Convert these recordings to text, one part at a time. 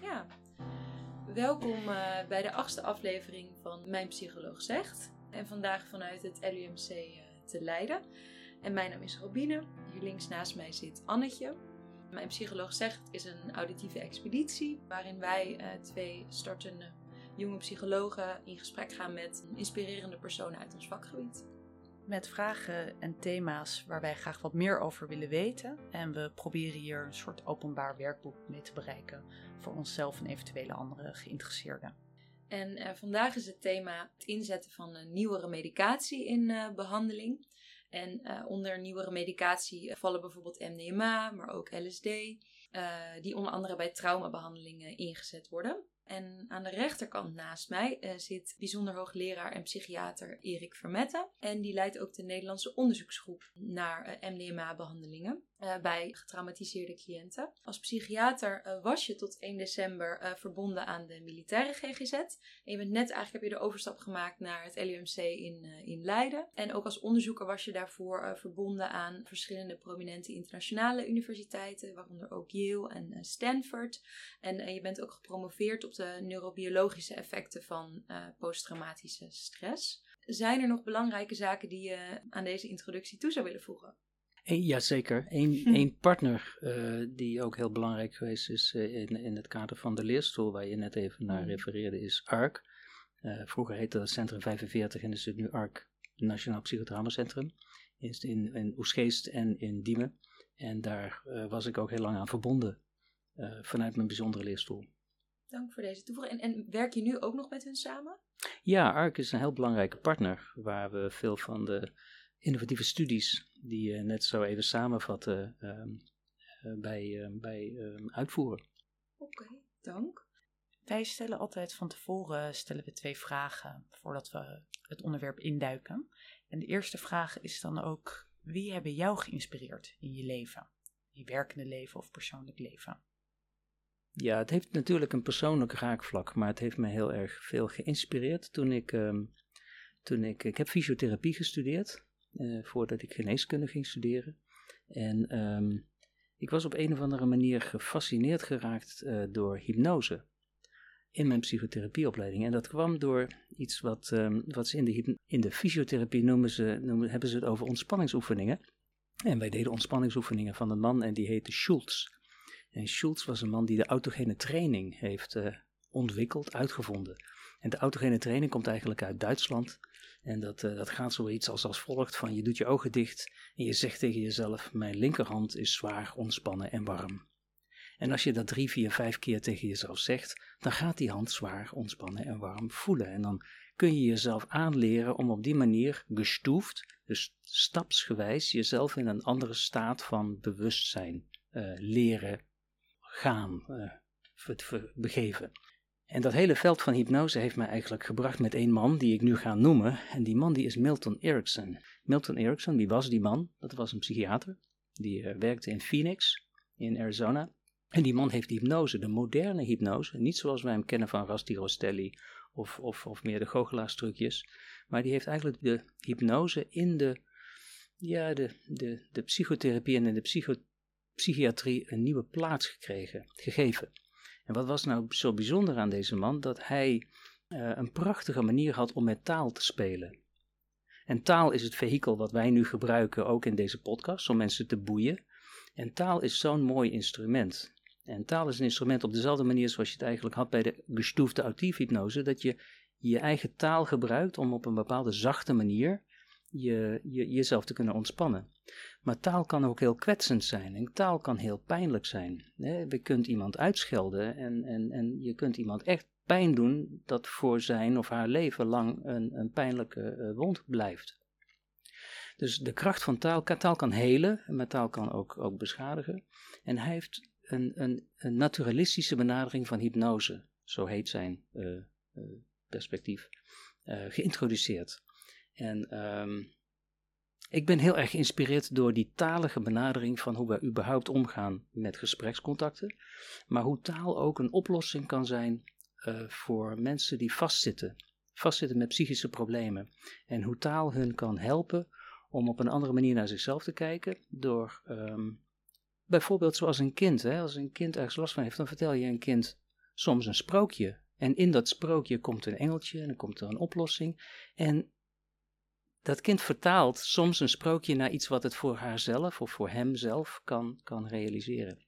Ja. Welkom eh, bij de achtste aflevering van Mijn Psycholoog Zegt. En vandaag vanuit het LUMC uh, te Leiden. En mijn naam is Robine. Hier links naast mij zit Annetje. Mijn Psycholoog Zegt is een auditieve expeditie waarin wij uh, twee startende jonge psychologen in gesprek gaan met inspirerende personen uit ons vakgebied met vragen en thema's waar wij graag wat meer over willen weten. En we proberen hier een soort openbaar werkboek mee te bereiken voor onszelf en eventuele andere geïnteresseerden. En uh, vandaag is het thema het inzetten van een nieuwere medicatie in uh, behandeling. En uh, onder nieuwere medicatie vallen bijvoorbeeld MDMA, maar ook LSD, die onder andere bij traumabehandelingen ingezet worden. En aan de rechterkant naast mij uh, zit bijzonder hoogleraar en psychiater Erik Vermette. En die leidt ook de Nederlandse onderzoeksgroep naar uh, MDMA-behandelingen uh, bij getraumatiseerde cliënten. Als psychiater was je tot 1 december verbonden aan de militaire GGZ. En je bent net eigenlijk heb je de overstap gemaakt naar het LUMC in, in Leiden. En ook als onderzoeker was je daarvoor verbonden aan verschillende prominente internationale universiteiten, waaronder ook Yale en Stanford. En je bent ook gepromoveerd op de neurobiologische effecten van posttraumatische stress. Zijn er nog belangrijke zaken die je aan deze introductie toe zou willen voegen? Jazeker. Eén hm. partner uh, die ook heel belangrijk geweest is uh, in, in het kader van de leerstoel, waar je net even naar hm. refereerde, is ARC. vroeger heette dat Centrum 45 en is het nu ARC, Nationaal Psychotraumacentrum. Is in, in Oesgeest en in Diemen. En daar was ik ook heel lang aan verbonden vanuit mijn bijzondere leerstoel. Dank voor deze toevoeging. En, en, werk je nu ook nog met hun samen? Ja, ARC is een heel belangrijke partner waar we veel van de innovatieve studies die je net zo even samenvatten um, bij, uh, bij um, uitvoeren. Oké, okay, dank. Wij stellen altijd van tevoren stellen we twee vragen voordat we het onderwerp induiken. En de eerste vraag is dan ook: wie hebben jou geïnspireerd in je leven? Je werkende leven of persoonlijk leven? Ja, het heeft natuurlijk een persoonlijk raakvlak, maar het heeft me heel erg veel geïnspireerd toen ik, um, toen ik, ik heb fysiotherapie gestudeerd, voordat ik geneeskunde ging studeren. En um, ik was op een of andere manier gefascineerd geraakt uh, door hypnose in mijn psychotherapieopleiding. En dat kwam door iets wat, um, wat ze in de, in de fysiotherapie noemen ze, noemen, hebben ze het over ontspanningsoefeningen. En wij deden ontspanningsoefeningen van een man en die heette Schultz. En Schultz was een man die de autogene training heeft uh, ontwikkeld, uitgevonden. En de autogene training komt eigenlijk uit Duitsland. En dat, uh, dat gaat zoiets als, als volgt: van je doet je ogen dicht en je zegt tegen jezelf: Mijn linkerhand is zwaar, ontspannen en warm. En als je dat drie, vier, vijf keer tegen jezelf zegt, dan gaat die hand zwaar, ontspannen en warm voelen. En dan kun je jezelf aanleren om op die manier gestoefd, dus stapsgewijs, jezelf in een andere staat van bewustzijn uh, leren gaan, uh, begeven. En dat hele veld van hypnose heeft mij eigenlijk gebracht met één man die ik nu ga noemen. En die man die is Milton Erickson. Milton Erickson, wie was die man? Dat was een psychiater. Die uh, werkte in Phoenix, in Arizona. En die man heeft hypnose, de moderne hypnose. Niet zoals wij hem kennen van Rasti Rostelli of, of, of meer de goochelaarstrucjes. Maar die heeft eigenlijk de hypnose in de, ja, de, de, de psychotherapie en in de psycho, psychiatrie een nieuwe plaats gekregen, gegeven. En wat was nou zo bijzonder aan deze man? Dat hij uh, een prachtige manier had om met taal te spelen. En taal is het vehikel wat wij nu gebruiken, ook in deze podcast, om mensen te boeien. En taal is zo'n mooi instrument. En taal is een instrument op dezelfde manier zoals je het eigenlijk had bij de gestoefde actiefhypnose, dat je je eigen taal gebruikt om op een bepaalde zachte manier je, je, jezelf te kunnen ontspannen. Maar taal kan ook heel kwetsend zijn en taal kan heel pijnlijk zijn. Je kunt iemand uitschelden en, en, en je kunt iemand echt pijn doen dat voor zijn of haar leven lang een, een pijnlijke uh, wond blijft. Dus de kracht van taal, taal kan helen, maar taal kan ook, ook beschadigen. En hij heeft een, een, een naturalistische benadering van hypnose, zo heet zijn uh, uh, perspectief, geïntroduceerd. En um, ik ben heel erg geïnspireerd door die talige benadering van hoe we überhaupt omgaan met gesprekscontacten. Maar hoe taal ook een oplossing kan zijn uh, voor mensen die vastzitten. Vastzitten met psychische problemen. En hoe taal hun kan helpen om op een andere manier naar zichzelf te kijken. Door um, bijvoorbeeld zoals een kind. Hè? Als een kind ergens last van heeft, dan vertel je een kind soms een sprookje. En in dat sprookje komt een engeltje en dan komt er een oplossing. En dat kind vertaalt soms een sprookje naar iets wat het voor haarzelf of voor hemzelf kan, kan realiseren.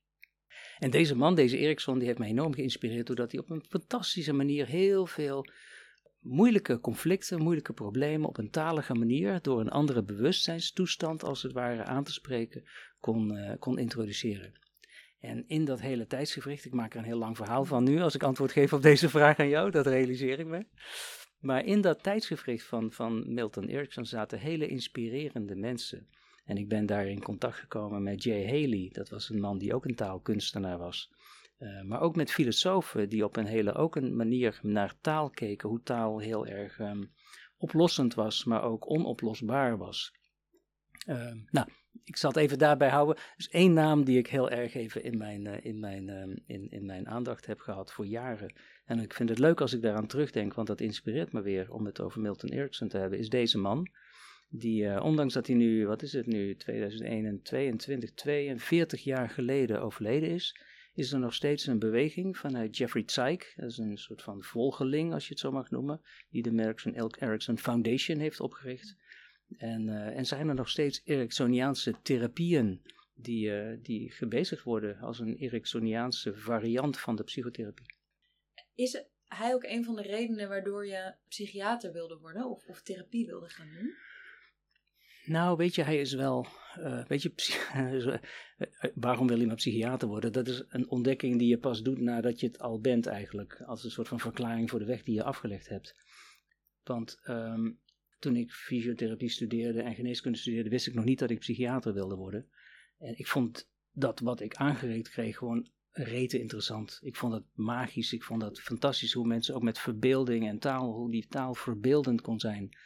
En deze man, deze Eriksson, die heeft mij enorm geïnspireerd doordat hij op een fantastische manier heel veel moeilijke conflicten, moeilijke problemen op een talige manier, door een andere bewustzijnstoestand als het ware aan te spreken, kon, uh, kon introduceren. En in dat hele tijdsgevricht, ik maak er een heel lang verhaal van nu als ik antwoord geef op deze vraag aan jou, dat realiseer ik me. Maar in dat tijdsgevricht van, van Milton Erickson zaten hele inspirerende mensen. En ik ben daar in contact gekomen met Jay Haley, dat was een man die ook een taalkunstenaar was. Uh, maar ook met filosofen die op een hele ook een manier naar taal keken, hoe taal heel erg um, oplossend was, maar ook onoplosbaar was. Uh, nou, ik zal het even daarbij houden. Dus één naam die ik heel erg even in mijn, uh, in mijn, in, in mijn aandacht heb gehad voor jaren. En ik vind het leuk als ik daaraan terugdenk, want dat inspireert me weer om het over Milton Erickson te hebben, is deze man. Die, ondanks dat hij nu, wat is het nu, 2021, 42 jaar geleden overleden is, is er nog steeds een beweging vanuit Jeffrey Zeig, dat is een soort van volgeling als je het zo mag noemen, die de Erickson, Erickson Foundation heeft opgericht. En, uh, en zijn er nog steeds Ericksoniaanse therapieën die, uh, die gebezigd worden als een Ericksoniaanse variant van de psychotherapie. Is hij ook een van de redenen waardoor je psychiater wilde worden of, of therapie wilde gaan doen? Nou, weet je, hij is wel. Uh, weet je, waarom wil iemand psychiater worden? Dat is een ontdekking die je pas doet nadat je het al bent, eigenlijk. Als een soort van verklaring voor de weg die je afgelegd hebt. Want um, toen ik fysiotherapie studeerde en geneeskunde studeerde, wist ik nog niet dat ik psychiater wilde worden. En ik vond dat wat ik aangereikt kreeg gewoon rete interessant. Ik vond het magisch, ik vond het fantastisch hoe mensen ook met verbeelding en taal, hoe die taal verbeeldend kon zijn.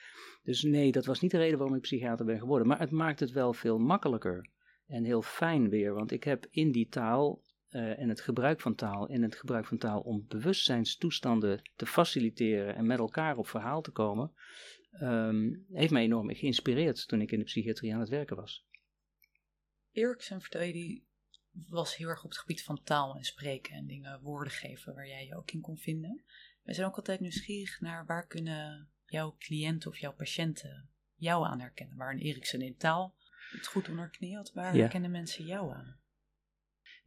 Dus nee, dat was niet de reden waarom ik psychiater ben geworden. Maar het maakt het wel veel makkelijker en heel fijn weer. Want ik heb in die taal uh, en het gebruik van taal, in het gebruik van taal om bewustzijnstoestanden te faciliteren en met elkaar op verhaal te komen, um, heeft mij enorm geïnspireerd toen ik in de psychiatrie aan het werken was. Erikson, vertel je, die was heel erg op het gebied van taal en spreken en dingen woorden geven waar jij je ook in kon vinden. We zijn ook altijd nieuwsgierig naar waar kunnen jouw cliënten of jouw patiënten jou aan herkennen. Waar een Eriksen in taal het goed onder knielt, waar herkennen mensen jou aan?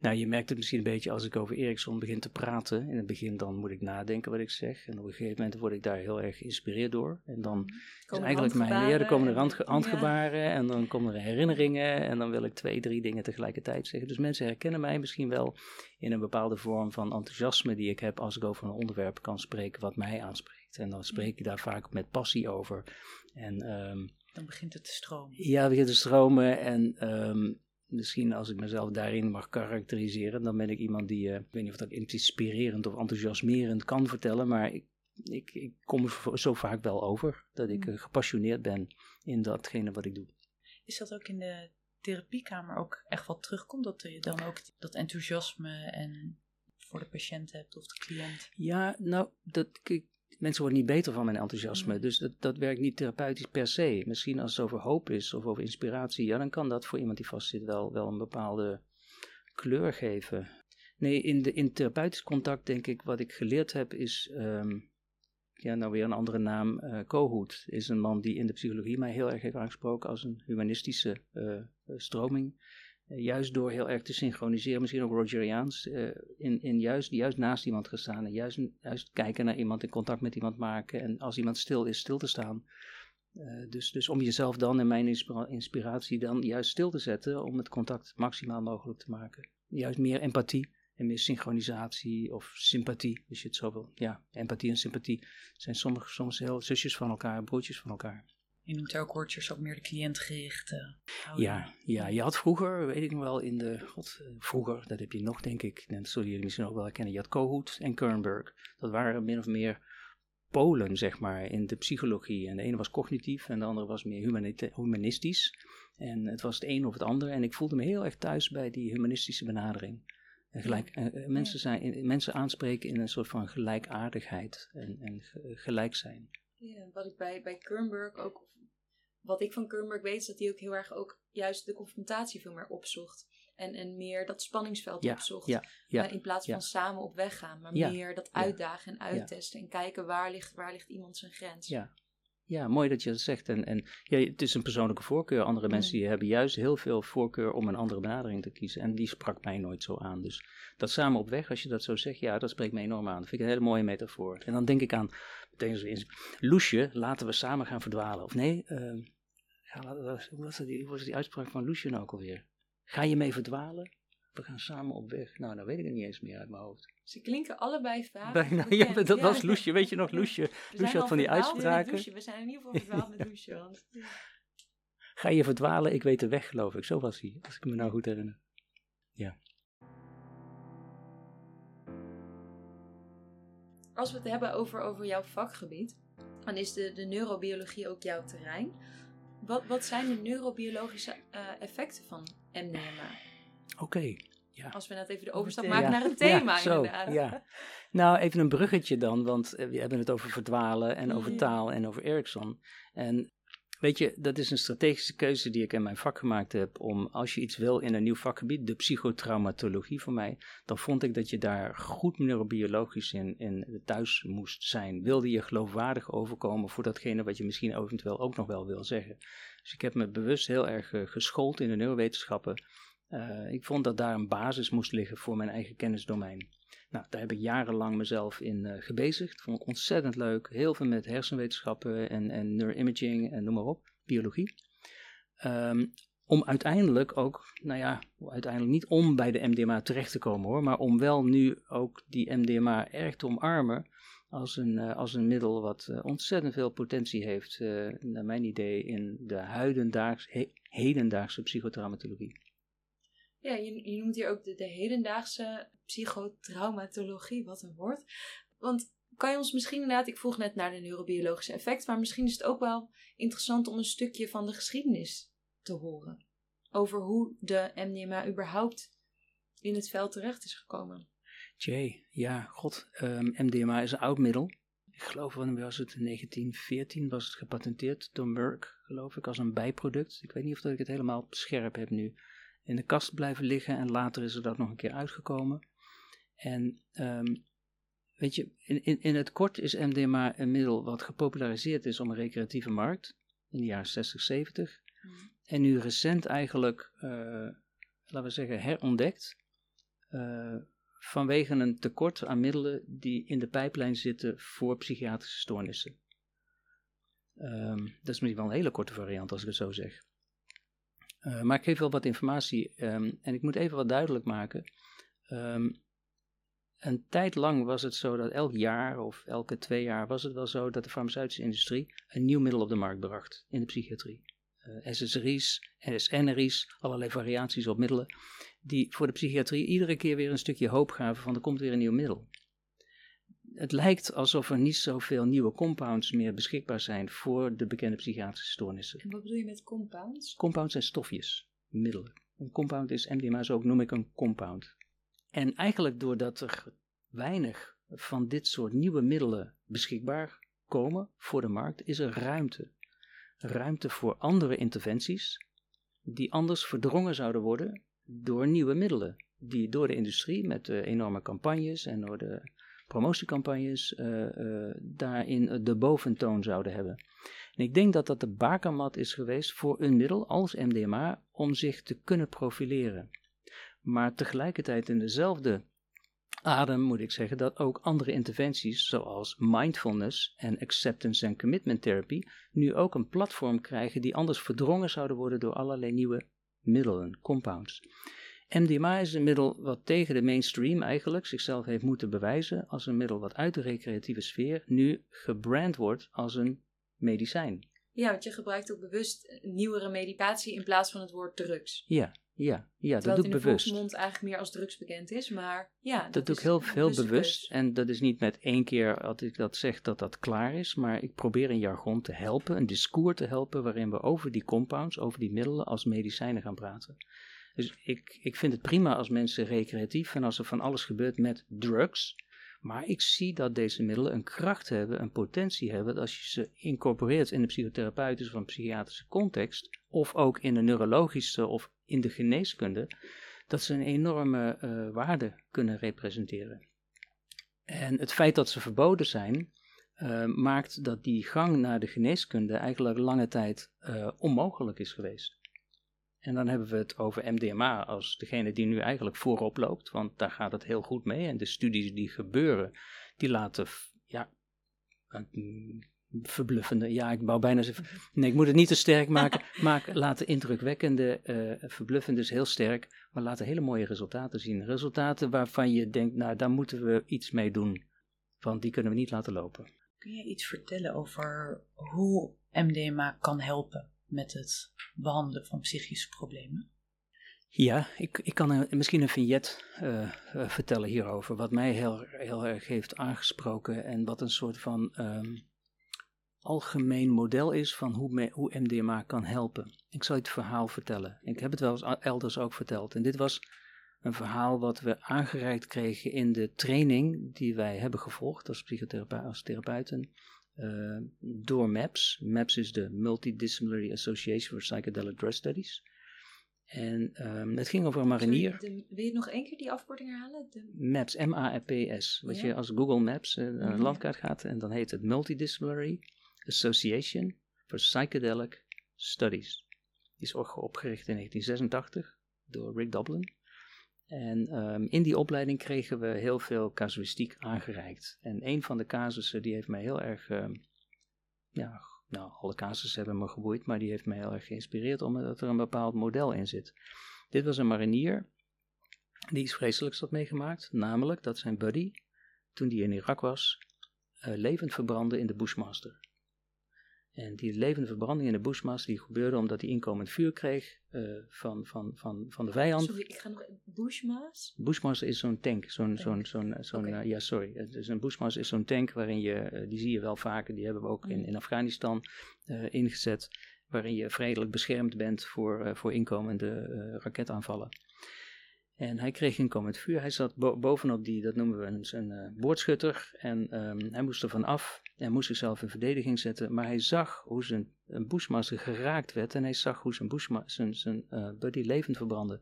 Nou, je merkt het misschien een beetje als ik over Ericsson begin te praten. In het begin dan moet ik nadenken wat ik zeg. En op een gegeven moment word ik daar heel erg geïnspireerd door. En dan is eigenlijk mijn leer, er komen er handgebaren en dan komen er herinneringen. En dan wil ik twee, drie dingen tegelijkertijd zeggen. Dus mensen herkennen mij misschien wel in een bepaalde vorm van enthousiasme die ik heb als ik over een onderwerp kan spreken wat mij aanspreekt. En dan spreek ik daar vaak met passie over. En, um, dan begint het te stromen. Ja, het begint te stromen en... Um, misschien als ik mezelf daarin mag karakteriseren, dan ben ik iemand die, uh, ik weet niet of dat inspirerend of enthousiasmerend kan vertellen, maar ik, ik, ik kom er zo vaak wel over dat ik uh, gepassioneerd ben in datgene wat ik doe. Is dat ook in de therapiekamer ook echt wat terugkomt, dat je dan ook dat enthousiasme en voor de patiënt hebt of de cliënt? Ja, nou, dat, ik, mensen worden niet beter van mijn enthousiasme. Mm. Dus dat, dat werkt niet therapeutisch per se. Misschien als het over hoop is of over inspiratie, ja, dan kan dat voor iemand die vastzit wel, wel een bepaalde kleur geven. Nee, in, de, in therapeutisch contact denk ik, wat ik geleerd heb is, um, ja, nou weer een andere naam, uh, Kohut is een man die in de psychologie mij heel erg heeft aangesproken als een humanistische uh, stroming. Eh, juist door heel erg te synchroniseren, misschien ook Rogeriaans, uh, in, in juist, juist naast iemand gestaan en juist, juist kijken naar iemand, in contact met iemand maken en als iemand stil is, stil te staan. Uh, dus, dus om jezelf dan in mijn inspiratie dan juist stil te zetten om het contact maximaal mogelijk te maken. Juist meer empathie en meer synchronisatie of sympathie, als je het zo wil. Ja, empathie en sympathie zijn sommige, soms heel zusjes van elkaar, broertjes van elkaar. Je noemt ook meer de cliëntgerichte Ja, ja, je had vroeger, weet ik nog wel, in de, god, eh, vroeger, dat heb je nog denk ik, dat zullen jullie misschien ook wel herkennen, je had Kohut en Kernberg. Dat waren min of meer polen, zeg maar, in de psychologie. En de ene was cognitief en de andere was meer humanistisch. En het was het een of het ander. En ik voelde me heel erg thuis bij die humanistische benadering. En gelijk, uh, mensen, zijn, mensen aanspreken in een soort van gelijkaardigheid en, en gelijk zijn. Ja, wat ik bij, bij Kernberg ook wat ik van Kernberg weet, is dat hij ook heel erg ook juist de confrontatie veel meer opzocht. En, en meer dat spanningsveld Ja, opzocht. ja, ja, Eh, in plaats van samen op weg gaan. Maar meer dat uitdagen en uittesten. En kijken waar ligt, waar ligt iemand zijn grens. Ja. Ja, mooi dat je dat zegt. En, en ja, het is een persoonlijke voorkeur. Andere Mm. mensen die hebben juist heel veel voorkeur om een andere benadering te kiezen. En die sprak mij nooit zo aan. Dus dat samen op weg, als je dat zo zegt, ja, dat spreekt me enorm aan. Dat vind ik een hele mooie metafoor. En dan denk ik aan, meteen eens, Loesje, laten we samen gaan verdwalen. Of nee, eh, ja, hoe was, die, was die uitspraak van nou ook alweer? Ga je mee verdwalen? We gaan samen op weg. Nou, dan weet ik het niet eens meer uit mijn hoofd. Ze klinken allebei vaak. Nou, ja, dat Ja. was Loesje, weet je nog, Loesje? Loesje had van die uitspraken. Loesje. We zijn in ieder geval verdwaald met Loesje. Want, Ga je verdwalen, ik weet de weg, geloof ik. Zo was hij, als ik me nou goed herinner. Als we het hebben over, over jouw vakgebied, dan is de, de neurobiologie ook jouw terrein. Wat, wat zijn de neurobiologische eh, effecten van MDMA? Oké. Als we net even de overstap maken Ja. naar het thema, Ja, zo, inderdaad. ja. Nou, even een bruggetje dan, want eh, we hebben het over verdwalen en over Mhm. taal en over Ericsson. En weet je, dat is een strategische keuze die ik in mijn vak gemaakt heb om, als je iets wil in een nieuw vakgebied, de psychotraumatologie voor mij, dan vond ik dat je daar goed neurobiologisch in, in thuis moest zijn. Wilde je geloofwaardig overkomen voor datgene wat je misschien eventueel ook nog wel wil zeggen. Dus ik heb me bewust heel erg eh, geschoold in de neurowetenschappen. Eh, ik vond dat daar een basis moest liggen voor mijn eigen kennisdomein. Nou, daar heb ik jarenlang mezelf in eh, gebezigd. Vond ik ontzettend leuk. Heel veel met hersenwetenschappen en, en neuroimaging en noem maar op. Biologie. Ehm, om uiteindelijk ook, nou ja, uiteindelijk niet om bij de MDMA terecht te komen hoor, maar om wel nu ook die MDMA erg te omarmen als een, eh, als een middel wat eh, ontzettend veel potentie heeft, naar mijn idee, in de hedendaagse psychotraumatologie. Ja, je, noemt hier ook de, de hedendaagse psychotraumatologie, wat een woord. Want kan je ons misschien inderdaad, ik vroeg net naar de neurobiologische effect, maar misschien is het ook wel interessant om een stukje van de geschiedenis te horen. Over hoe de MDMA überhaupt in het veld terecht is gekomen. Jay, ja, god, ehm, MDMA is een oud middel. Ik geloof, wanneer was het? In 1914 was het gepatenteerd door Merck, geloof ik, als een bijproduct. Ik weet niet of dat ik het helemaal scherp heb nu. In de kast blijven liggen en later is er dat nog een keer uitgekomen. En ehm, weet je, in, in, in het kort is MDMA een middel wat gepopulariseerd is om een recreatieve markt in de jaren 60, 70. En nu recent eigenlijk, eh, laten we zeggen, herontdekt. eh, vanwege een tekort aan middelen die in de pijplijn zitten voor psychiatrische stoornissen. Ehm, dat is misschien wel een hele korte variant als ik het zo zeg. Eh, maar ik geef wel wat informatie ehm, en ik moet even wat duidelijk maken. Ehm, een tijd lang was het zo dat elk jaar of elke twee jaar was het wel zo dat de farmaceutische industrie een nieuw middel op de markt bracht in de psychiatrie. Eh SSRI's, SNRI's, allerlei variaties op middelen, die voor de psychiatrie iedere keer weer een stukje hoop gaven van er komt weer een nieuw middel. Het lijkt alsof er niet zoveel nieuwe compounds meer beschikbaar zijn voor de bekende psychiatrische stoornissen. En wat bedoel je met compounds? Compounds zijn stofjes, middelen. Een compound is MDMA, zo ook noem ik een compound. En eigenlijk doordat er weinig van dit soort nieuwe middelen beschikbaar komen voor de markt, is er ruimte. Ruimte voor andere interventies die anders verdrongen zouden worden door nieuwe middelen. Die door de industrie met de enorme campagnes en door de promotiecampagnes eh, eh, daarin de boventoon zouden hebben. En ik denk dat dat de bakermat is geweest voor een middel als MDMA om zich te kunnen profileren. Maar tegelijkertijd in dezelfde adem moet ik zeggen dat ook andere interventies zoals mindfulness en acceptance en commitment therapy nu ook een platform krijgen die anders verdrongen zouden worden door allerlei nieuwe middelen, compounds. MDMA is een middel wat tegen de mainstream eigenlijk zichzelf heeft moeten bewijzen als een middel wat uit de recreatieve sfeer nu gebrand wordt als een medicijn. Ja, want je gebruikt ook bewust nieuwere medicatie in plaats van het woord drugs. Ja, ja, ja dat doe het ik in de bewust. volksmond eigenlijk meer als drugs bekend is, maar ja. Dat, doe ik heel veel bewust. En dat is niet met één keer dat ik dat zeg dat dat klaar is. Maar ik probeer een jargon te helpen, een discours te helpen. waarin we over die compounds, over die middelen als medicijnen gaan praten. Dus ik, ik vind het prima als mensen recreatief en als er van alles gebeurt met drugs. Maar ik zie dat deze middelen een kracht hebben, een potentie hebben. Dat als je ze incorporeert in de psychotherapeutische of psychiatrische context. of ook in de neurologische of in de geneeskunde dat ze een enorme uh, waarde kunnen representeren. En het feit dat ze verboden zijn, uh, maakt dat die gang naar de geneeskunde eigenlijk lange tijd uh, onmogelijk is geweest. En dan hebben we het over MDMA als degene die nu eigenlijk voorop loopt, want daar gaat het heel goed mee. En de studies die gebeuren, die laten, ja, verbluffende, ja, ik wou bijna nee, ik moet het niet te sterk maken, maar laten indrukwekkende, uh, verbluffende is heel sterk, maar laten hele mooie resultaten zien. Resultaten waarvan je denkt, nou, daar moeten we iets mee doen, want die kunnen we niet laten lopen. Kun je iets vertellen over hoe MDMA kan helpen met het behandelen van psychische problemen? Ja, ik, ik kan misschien een vignet uh, vertellen hierover, wat mij heel, heel erg heeft aangesproken en wat een soort van um, algemeen model is van hoe, hoe MDMA kan helpen. Ik zal het verhaal vertellen. Ik heb het wel eens elders ook verteld. En dit was een verhaal wat we aangereikt kregen in de training die wij hebben gevolgd als psychotherapeuten, als therapeuten, uh, door MAPS. MAPS is de Multidisciplinary Association for Psychedelic Drug Studies. En um, het ging over een marinier. Sorry, de, wil je nog één keer die afkorting herhalen? De... MAPS, M-A-P-S. Wat ja? je als Google Maps uh, naar een landkaart gaat en dan heet het Multidisciplinary Association for Psychedelic Studies. Die is ook opgericht in 1986 door Rick Doblin. En um, in die opleiding kregen we heel veel casuïstiek aangereikt. En een van de casussen die heeft mij heel erg, um, ja, nou, alle casussen hebben me geboeid, maar die heeft mij heel erg geïnspireerd omdat er een bepaald model in zit. Dit was een marinier die iets vreselijks had meegemaakt, namelijk dat zijn buddy, toen hij in Irak was, uh, levend verbrandde in de Bushmaster. En die levende verbranding in de Bushmas die gebeurde omdat hij inkomend vuur kreeg uh, van, van, van, van de vijand. Sorry, ik ga nog... Bushmas? Bushmas is zo'n tank. Zo'n, zo'n, zo'n, zo'n okay. uh, ja, sorry. Dus een Bushmas is zo'n tank waarin je, uh, die zie je wel vaker, die hebben we ook in, in Afghanistan ingezet, waarin je vredelijk beschermd bent voor, voor inkomende raketaanvallen. En hij kreeg inkomend vuur. Hij zat bo bovenop die, dat noemen we een, een uh, boordschutter. En um, hij moest er van af en moest zichzelf in verdediging zetten. Maar hij zag hoe zijn een bushmaster geraakt werd. En hij zag hoe zijn, zijn, zijn uh, buddy levend verbrandde.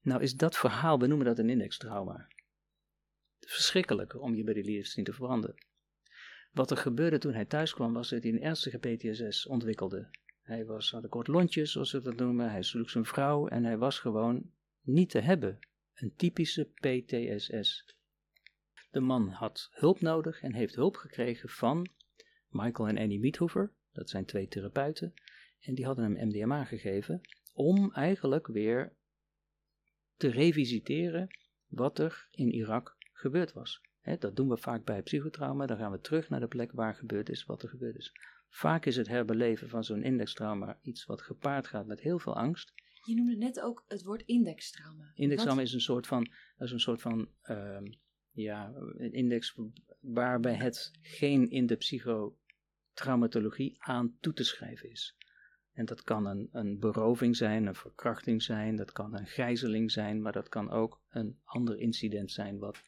Nou is dat verhaal, we noemen dat een indextrauma. Verschrikkelijk om je buddy levend te verbranden. Wat er gebeurde toen hij thuis kwam was dat hij een ernstige PTSS ontwikkelde. Hij was, had een kort lontje, zoals ze dat noemen. Hij sloeg zijn vrouw en hij was gewoon niet te hebben. Een typische PTSS. De man had hulp nodig en heeft hulp gekregen van Michael en Annie Miethoever. Dat zijn twee therapeuten. En die hadden hem MDMA gegeven om eigenlijk weer te revisiteren wat er in Irak gebeurd was. dat doen we vaak bij psychotrauma. Dan gaan we terug naar de plek waar gebeurd is wat er gebeurd is. Vaak is het herbeleven van zo'n indextrauma iets wat gepaard gaat met heel veel angst. Je noemde net ook het woord indextrauma. Indextrauma is een soort van, is een soort van uh, ja, een index waarbij het geen in de psychotraumatologie aan toe te schrijven is. En dat kan een, een beroving zijn, een verkrachting zijn, dat kan een gijzeling zijn, maar dat kan ook een ander incident zijn wat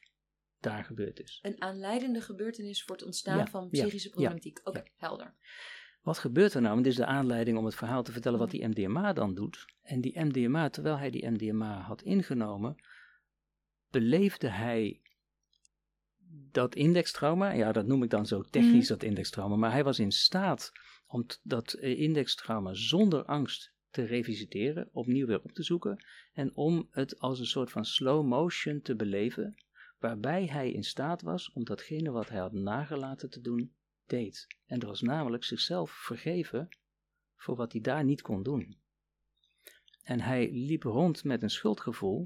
daar gebeurd is. Een aanleidende gebeurtenis voor het ontstaan ja, van psychische ja, problematiek. Oké, okay, helder. Wat gebeurt er nou? Want dit is de aanleiding om het verhaal te vertellen wat die MDMA dan doet. En die MDMA, terwijl hij die MDMA had ingenomen, beleefde hij dat indextrauma. Ja, dat noem ik dan zo technisch, mm. dat indextrauma. Maar hij was in staat om dat eh, indextrauma zonder angst te revisiteren, opnieuw weer op te zoeken. En om het als een soort van slow motion te beleven, waarbij hij in staat was om datgene wat hij had nagelaten te doen deed. En dat was namelijk zichzelf vergeven voor wat hij daar niet kon doen. En hij liep rond met een schuldgevoel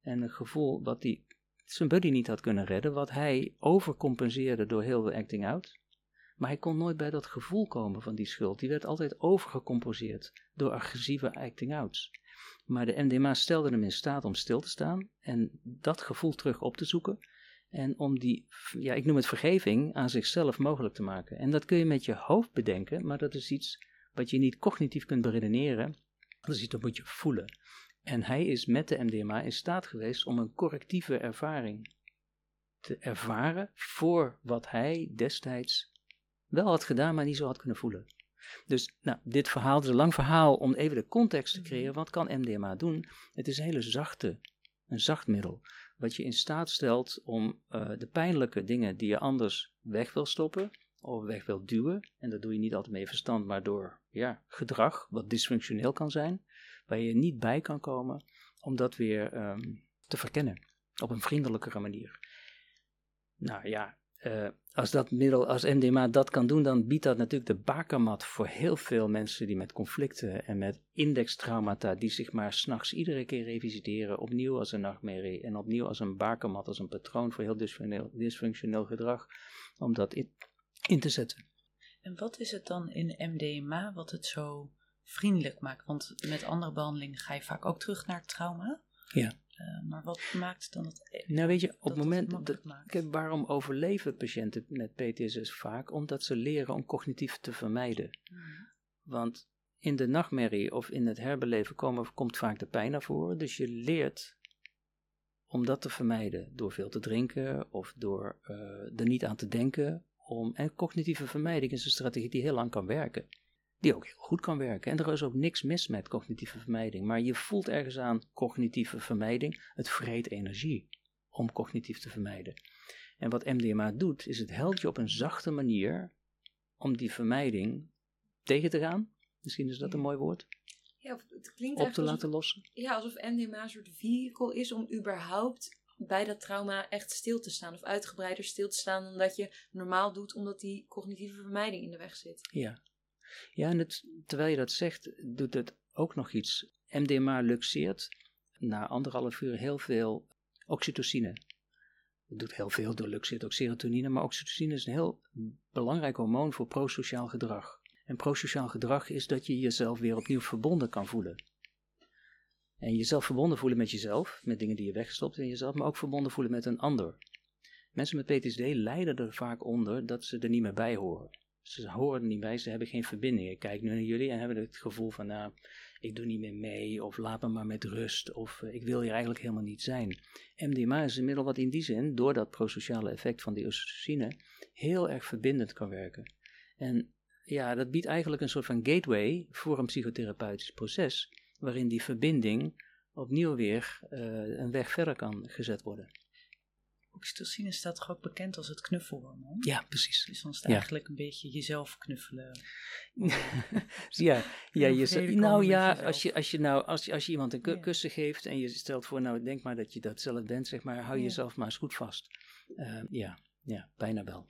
en een gevoel wat hij zijn buddy niet had kunnen redden, wat hij overcompenseerde door heel veel acting out. Maar hij kon nooit bij dat gevoel komen van die schuld. Die werd altijd overgecompenseerd door agressieve acting outs. Maar de MDMA stelde hem in staat om stil te staan en dat gevoel terug op te zoeken en om die, ja, ik noem het vergeving, aan zichzelf mogelijk te maken. En dat kun je met je hoofd bedenken, maar dat is iets wat je niet cognitief kunt beredeneren. Dat is iets dat moet je voelen. En hij is met de MDMA in staat geweest om een correctieve ervaring te ervaren voor wat hij destijds wel had gedaan, maar niet zo had kunnen voelen. Dus nou, dit verhaal is een lang verhaal om even de context te Mhm. creëren. Wat kan MDMA doen? Het is een hele zachte, een zacht middel. Wat je in staat stelt om eh, de pijnlijke dingen die je anders weg wil stoppen of weg wil duwen. En dat doe je niet altijd met je verstand, maar door ja, gedrag, wat dysfunctioneel kan zijn, waar je niet bij kan komen, om dat weer ehm, te verkennen op een vriendelijkere manier. Nou ja, eh, als dat middel, als MDMA dat kan doen, dan biedt dat natuurlijk de bakermat voor heel veel mensen die met conflicten en met indextraumata, die zich maar s'nachts iedere keer revisiteren, opnieuw als een nachtmerrie en opnieuw als een bakermat, als een patroon voor heel dysfunctioneel, dysfunctioneel gedrag, om dat in, in te zetten. En wat is het dan in MDMA wat het zo vriendelijk maakt? Want met andere behandelingen ga je vaak ook terug naar het trauma. Ja. Eh, maar wat maakt dan het... Nou weet je, op het het moment, makkelijk dat, maakt? waarom overleven patiënten met PTSS vaak? Omdat ze leren om cognitief te vermijden. Mhm. Want in de nachtmerrie of in het herbeleven komen, komt vaak de pijn naar voren. Dus je leert om dat te vermijden. Door veel te drinken of door eh, er niet aan te denken. Om, en cognitieve vermijding is een strategie die heel lang kan werken. Die ook heel goed kan werken. En er is ook niks mis met cognitieve vermijding. Maar je voelt ergens aan cognitieve vermijding. Het vreet energie om cognitief te vermijden. En wat MDMA doet, is het helpt je op een zachte manier om die vermijding tegen te gaan. Misschien is dat een mooi woord. Ja, het klinkt Op te laten alsof, lossen. ja, alsof MDMA een soort vehicle is om überhaupt bij dat trauma echt stil te staan. Of uitgebreider stil te staan dan dat je normaal doet, omdat die cognitieve vermijding in de weg zit. Ja. Ja, en terwijl je dat zegt, doet het ook nog iets. MDMA luxeert na anderhalf uur heel veel oxytocine. Het doet heel veel, door luxeert ook serotonine, maar oxytocine is een heel belangrijk hormoon voor prosociaal gedrag. En prosociaal gedrag is dat je jezelf weer opnieuw verbonden kan voelen. En jezelf verbonden voelen met jezelf, met dingen die je wegstopt in jezelf, maar ook verbonden voelen met een ander. Mensen met PTSD lijden er vaak onder dat ze er niet meer bij horen. Ze horen niet bij, ze hebben geen verbinding. Ik kijk nu naar jullie en hebben het gevoel van, nou, ik doe niet meer mee, of laat me maar met rust, of eh, ik wil hier eigenlijk helemaal niet zijn. MDMA is een middel wat in die zin, door dat prosociale effect van die oxytocine, heel erg verbindend kan werken. En ja, dat biedt eigenlijk een soort van gateway voor een psychotherapeutisch proces, waarin die verbinding opnieuw weer eh, een weg verder kan gezet worden. Oxytocine staat toch ook bekend als het knuffelhormoon? Ja, precies. Dus dan Ja. eigenlijk een beetje jezelf knuffelen. ja, ja je, nou ja, als je, als je nou, als je, als je iemand een Ja. kussen geeft en je stelt voor, nou denk maar dat je dat zelf bent, zeg maar, hou Ja. jezelf maar eens goed vast. Eh, ja, ja, bijna wel.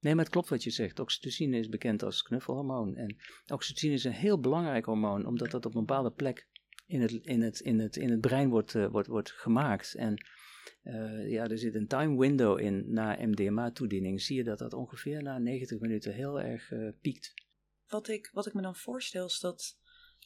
Nee, maar het klopt wat je zegt. Oxytocine is bekend als knuffelhormoon. En oxytocine is een heel belangrijk hormoon, omdat dat op een bepaalde plek in het, in het, in het, in het brein wordt, eh, wordt, wordt gemaakt. En eh, ja, er zit een time window in na MDMA-toediening. Zie je dat dat ongeveer na 90 minuten heel erg eh, piekt. Wat ik, wat ik me dan voorstel is dat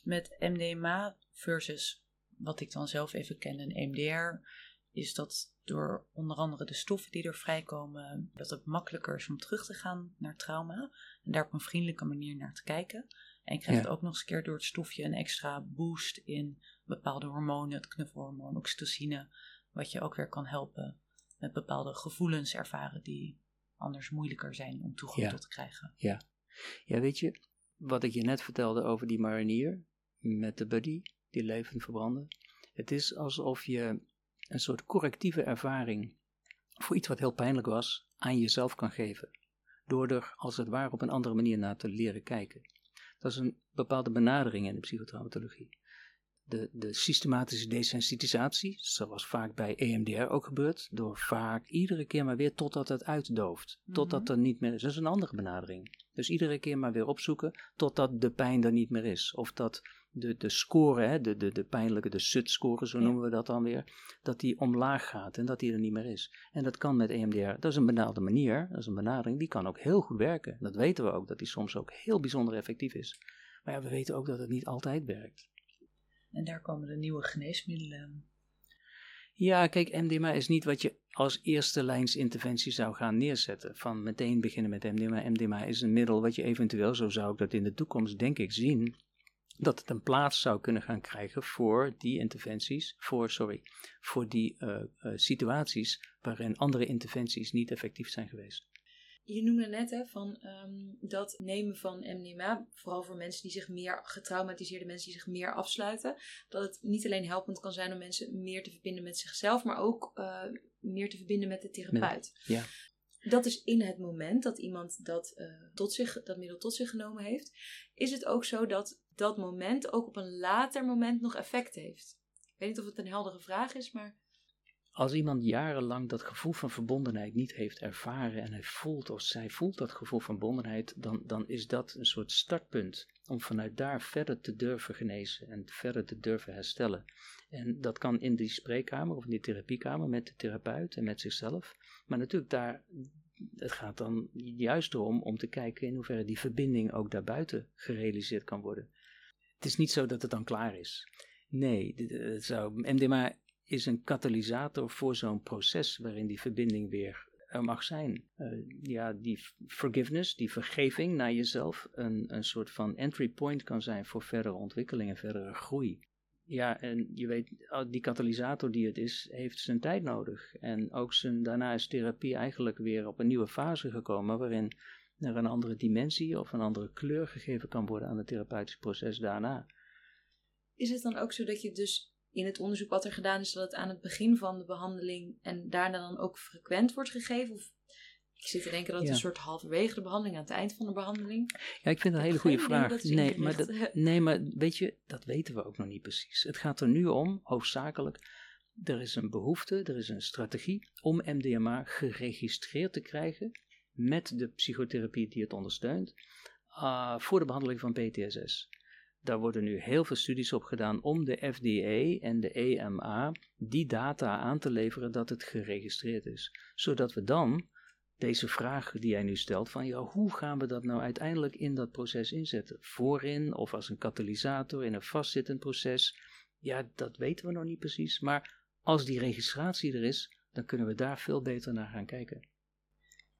met MDMA versus wat ik dan zelf even ken, een EMDR, is dat door onder andere de stoffen die er vrijkomen, dat het makkelijker is om terug te gaan naar trauma en daar op een vriendelijke manier naar te kijken. En je krijgt Ja. ook nog eens een keer door het stofje een extra boost in bepaalde hormonen, het knuffelhormoon, oxytocine, wat je ook weer kan helpen met bepaalde gevoelens ervaren die anders moeilijker zijn om toegang Ja. tot te krijgen. Ja, weet je, wat ik je net vertelde over die marinier met de buddy die levend verbrandde. Het is alsof je een soort correctieve ervaring voor iets wat heel pijnlijk was aan jezelf kan geven. Door er als het ware op een andere manier naar te leren kijken. Dat is een bepaalde benadering in de psychotraumatologie. De, de systematische desensitisatie, zoals vaak bij EMDR ook gebeurt, door vaak iedere keer maar weer totdat het uitdooft. Totdat Mhm. er niet meer is. Dat is een andere benadering. Dus iedere keer maar weer opzoeken totdat de pijn er niet meer is. Of dat de, de score, hè, de, de, de pijnlijke, de SUT-score, zo Ja. noemen we dat dan weer, dat die omlaag gaat en dat die er niet meer is. En dat kan met EMDR, dat is een benaderde manier, dat is een benadering, die kan ook heel goed werken. Dat weten we ook, dat die soms ook heel bijzonder effectief is. Maar ja, we weten ook dat het niet altijd werkt. En daar komen de nieuwe geneesmiddelen. Ja, kijk, MDMA is niet wat je als eerste lijns interventie zou gaan neerzetten. Van meteen beginnen met MDMA. MDMA is een middel wat je eventueel, zo zou ik dat in de toekomst denk ik zien, dat het een plaats zou kunnen gaan krijgen voor die interventies, voor, sorry, voor die eh, eh, situaties waarin andere interventies niet effectief zijn geweest. Je noemde net hè, van ehm, dat nemen van MDMA, vooral voor mensen die zich meer, getraumatiseerde mensen die zich meer afsluiten, dat het niet alleen helpend kan zijn om mensen meer te verbinden met zichzelf, maar ook uh, meer te verbinden met de therapeut. Ja. Dat is in het moment dat iemand dat, uh, tot zich, dat middel tot zich genomen heeft, is het ook zo dat dat moment ook op een later moment nog effect heeft. Ik weet niet of het een heldere vraag is, maar als iemand jarenlang dat gevoel van verbondenheid niet heeft ervaren en hij voelt of zij voelt dat gevoel van verbondenheid, dan, dan is dat een soort startpunt om vanuit daar verder te durven genezen en verder te durven herstellen. En dat kan in die spreekkamer of in die therapiekamer met de therapeut en met zichzelf. Maar natuurlijk daar, het gaat dan juist erom om te kijken in hoeverre die verbinding ook daarbuiten gerealiseerd kan worden. Het is niet zo dat het dan klaar is. Nee, het zou, MDMA is een katalysator voor zo'n proces waarin die verbinding weer er mag zijn. Uh, ja, die forgiveness, die vergeving naar jezelf, een, een soort van entry point kan zijn voor verdere ontwikkeling en verdere groei. Ja, en je weet, die katalysator die het is, heeft zijn tijd nodig. En ook zijn, daarna is therapie eigenlijk weer op een nieuwe fase gekomen, waarin er een andere dimensie of een andere kleur gegeven kan worden aan het therapeutische proces daarna. Is het dan ook zo dat je dus in het onderzoek wat er gedaan is, dat het aan het begin van de behandeling en daarna dan ook frequent wordt gegeven? Of ik zit te denken dat het een soort halverwege de behandeling, aan het eind van de behandeling. Ja, ik vind het een hele goede vraag. Nee maar, dat, nee, maar weet je, dat weten we ook nog niet precies. Het gaat er nu om, hoofdzakelijk, er is een behoefte, er is een strategie om MDMA geregistreerd te krijgen met de psychotherapie die het ondersteunt uh, voor de behandeling van PTSS. Daar worden nu heel veel studies op gedaan om de FDA en de EMA die data aan te leveren dat het geregistreerd is. Zodat we dan deze vraag die jij nu stelt van ja, hoe gaan we dat nou uiteindelijk in dat proces inzetten? Voorin of als een katalysator in een vastzittend proces? Ja, dat weten we nog niet precies. Maar als die registratie er is, dan kunnen we daar veel beter naar gaan kijken.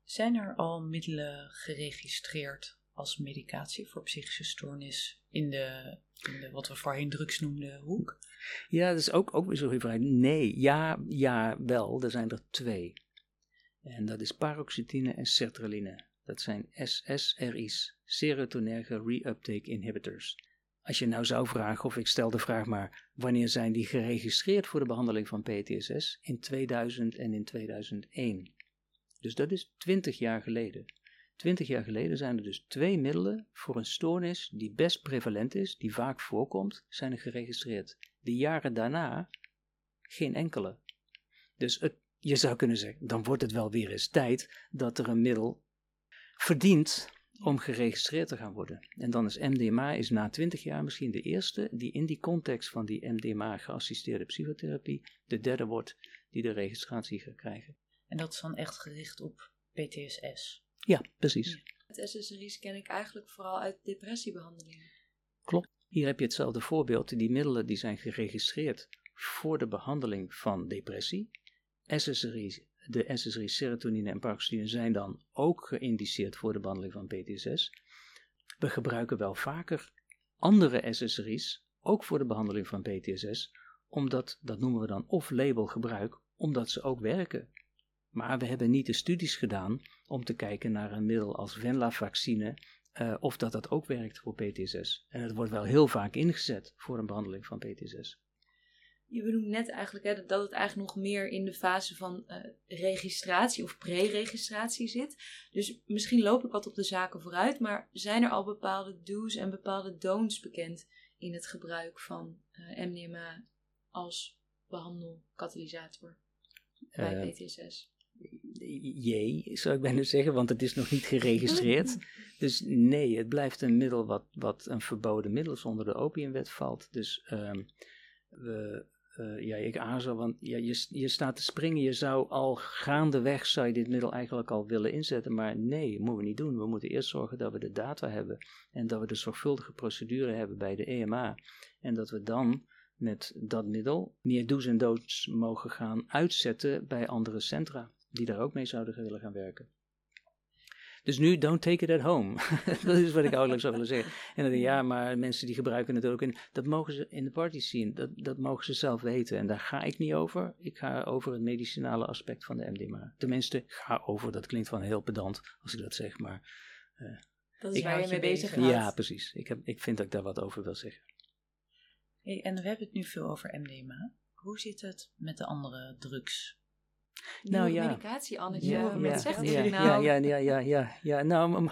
Zijn er al middelen geregistreerd als medicatie voor psychische stoornis in de, in de wat we voorheen drugs noemden hoek? Ja, dat is ook, ook weer vraag. Nee, ja, ja, wel. Er zijn er twee. En dat is paroxetine en sertraline. Dat zijn SSRI's, serotonerge reuptake inhibitors. Als je nou zou vragen, of ik stel de vraag maar, wanneer zijn die geregistreerd voor de behandeling van PTSS? In 2000 en in 2001. Dus dat is 20 jaar geleden. Twintig jaar geleden zijn er dus twee middelen voor een stoornis die best prevalent is, die vaak voorkomt, zijn er geregistreerd. De jaren daarna geen enkele. Dus het, je zou kunnen zeggen, dan wordt het wel weer eens tijd dat er een middel verdient om geregistreerd te gaan worden. En dan is MDMA is na 20 jaar misschien de eerste die in die context van die MDMA geassisteerde psychotherapie de derde wordt die de registratie gaat krijgen. En dat is dan echt gericht op PTSS? Ja, precies. Het SSRI's ken ik eigenlijk vooral uit depressiebehandelingen. Klopt. Hier heb je hetzelfde voorbeeld. Die middelen die zijn geregistreerd voor de behandeling van depressie. SSRI's, de SSRI's serotonine en paroxetine zijn dan ook geïndiceerd voor de behandeling van PTSS. We gebruiken wel vaker andere SSRI's, ook voor de behandeling van PTSS, omdat, dat noemen we dan off-label gebruik, omdat ze ook werken. Maar we hebben niet de studies gedaan om te kijken naar een middel als venlafaxine, uh, of dat dat ook werkt voor PTSS. En het wordt wel heel vaak ingezet voor een behandeling van PTSS. Je benoemt net eigenlijk hè, dat het eigenlijk nog meer in de fase van uh, registratie of pre-registratie zit. Dus misschien loop ik wat op de zaken vooruit, maar zijn er al bepaalde do's en bepaalde don'ts bekend in het gebruik van uh, MDMA als behandelkatalysator bij PTSS? Jee, zou ik bijna zeggen, want het is nog niet geregistreerd. dus nee, het blijft een middel wat, wat een verboden middel is onder de opiumwet valt. Dus um, we, uh, ja, ik aarzel, want ja, je, je staat te springen. Je zou al gaandeweg, zou je dit middel eigenlijk al willen inzetten. Maar nee, dat moeten we niet doen. We moeten eerst zorgen dat we de data hebben. En dat we de zorgvuldige procedure hebben bij de EMA. En dat we dan met dat middel meer do's en don'ts mogen gaan uitzetten bij andere centra die daar ook mee zouden willen gaan werken. Dus nu, don't take it at home. dat is wat ik eigenlijk zou willen zeggen. En dan ja, maar mensen die gebruiken het ook. En dat mogen ze in de party zien. Dat, dat mogen ze zelf weten. En daar ga ik niet over. Ik ga over het medicinale aspect van de MDMA. Tenminste, ga over. Dat klinkt van heel pedant als ik dat zeg. Maar uh, dat is ik, waar je mee bezig gaat. Ja, precies. Ik, heb, ik vind dat ik daar wat over wil zeggen. Hey, en we hebben het nu veel over MDMA. Hoe zit het met de andere drugs? Nou ja. medicatie, Annetje. Ja, wat zegt ja, nou? Ja, ja, ja, ja, ja. Nou,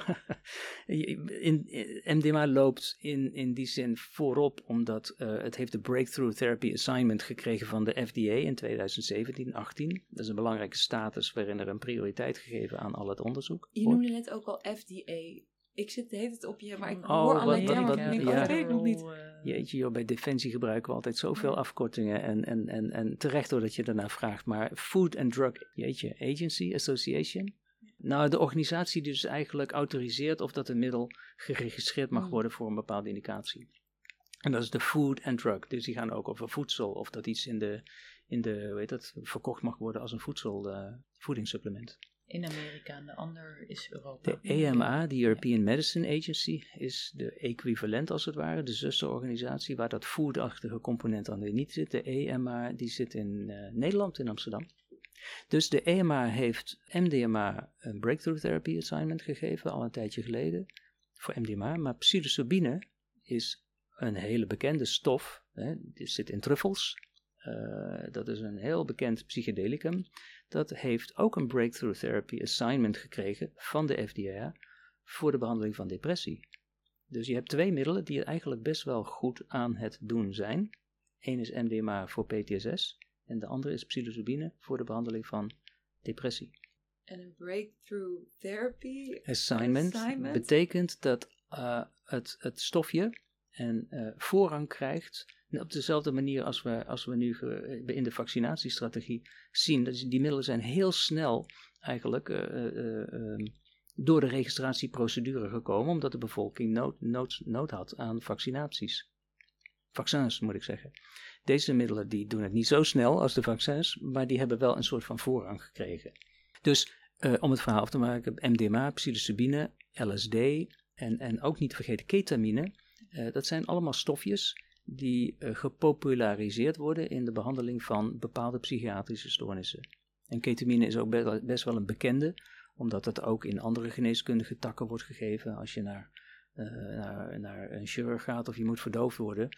in, MDMA loopt in, in die zin voorop, omdat uh, het heeft de Breakthrough Therapy Assignment gekregen van de FDA in 2017, 18. Dat is een belangrijke status waarin er een prioriteit gegeven aan al het onderzoek. Je noemde net ook al FDA ik zit de hele tijd op je, maar ik oh, hoor alleen termen en ik ja. weet nog niet. Jeetje joh, bij Defensie gebruiken we altijd zoveel afkortingen en, en, en, en terecht doordat je daarna vraagt. Maar Food and Drug, jeetje, Agency, Association. Nou, de organisatie die dus eigenlijk autoriseert of dat een middel geregistreerd mag hmm. worden voor een bepaalde indicatie. En dat is de Food and Drug. Dus die gaan ook over voedsel, of dat iets in de, in de weet dat, verkocht mag worden als een voedsel, uh, voedingssupplement in Amerika en de ander is Europa. De EMA, de European Medicine Agency, is de equivalent als het ware, de zusterorganisatie waar dat foodachtige component aan niet zit. De EMA die zit in uh, Nederland, in Amsterdam. Dus de EMA heeft MDMA een Breakthrough Therapy Assignment gegeven, al een tijdje geleden, voor MDMA. Maar psilocybine is een hele bekende stof, hè, die zit in truffels. Uh, dat is een heel bekend psychedelicum dat heeft ook een Breakthrough Therapy Assignment gekregen van de FDA voor de behandeling van depressie. Dus je hebt twee middelen die eigenlijk best wel goed aan het doen zijn. Eén is MDMA voor PTSS en de andere is psilocybine voor de behandeling van depressie. En een Breakthrough Therapy Assignment, betekent dat uh, het, het stofje en uh, voorrang krijgt op dezelfde manier als we, als we nu in de vaccinatiestrategie zien. Dat die middelen zijn heel snel eigenlijk uh, uh, door de registratieprocedure gekomen, omdat de bevolking nood, nood, nood had aan vaccinaties. Vaccins moet ik zeggen. Deze middelen die doen het niet zo snel als de vaccins, maar die hebben wel een soort van voorrang gekregen. Dus om het verhaal af te maken, MDMA, psilocybine, LSD en, en ook niet vergeten ketamine. Dat zijn allemaal stofjes die uh, gepopulariseerd worden in de behandeling van bepaalde psychiatrische stoornissen. En ketamine is ook best wel een bekende, omdat het ook in andere geneeskundige takken wordt gegeven. Als je naar, uh, naar, een chirurg gaat of je moet verdoofd worden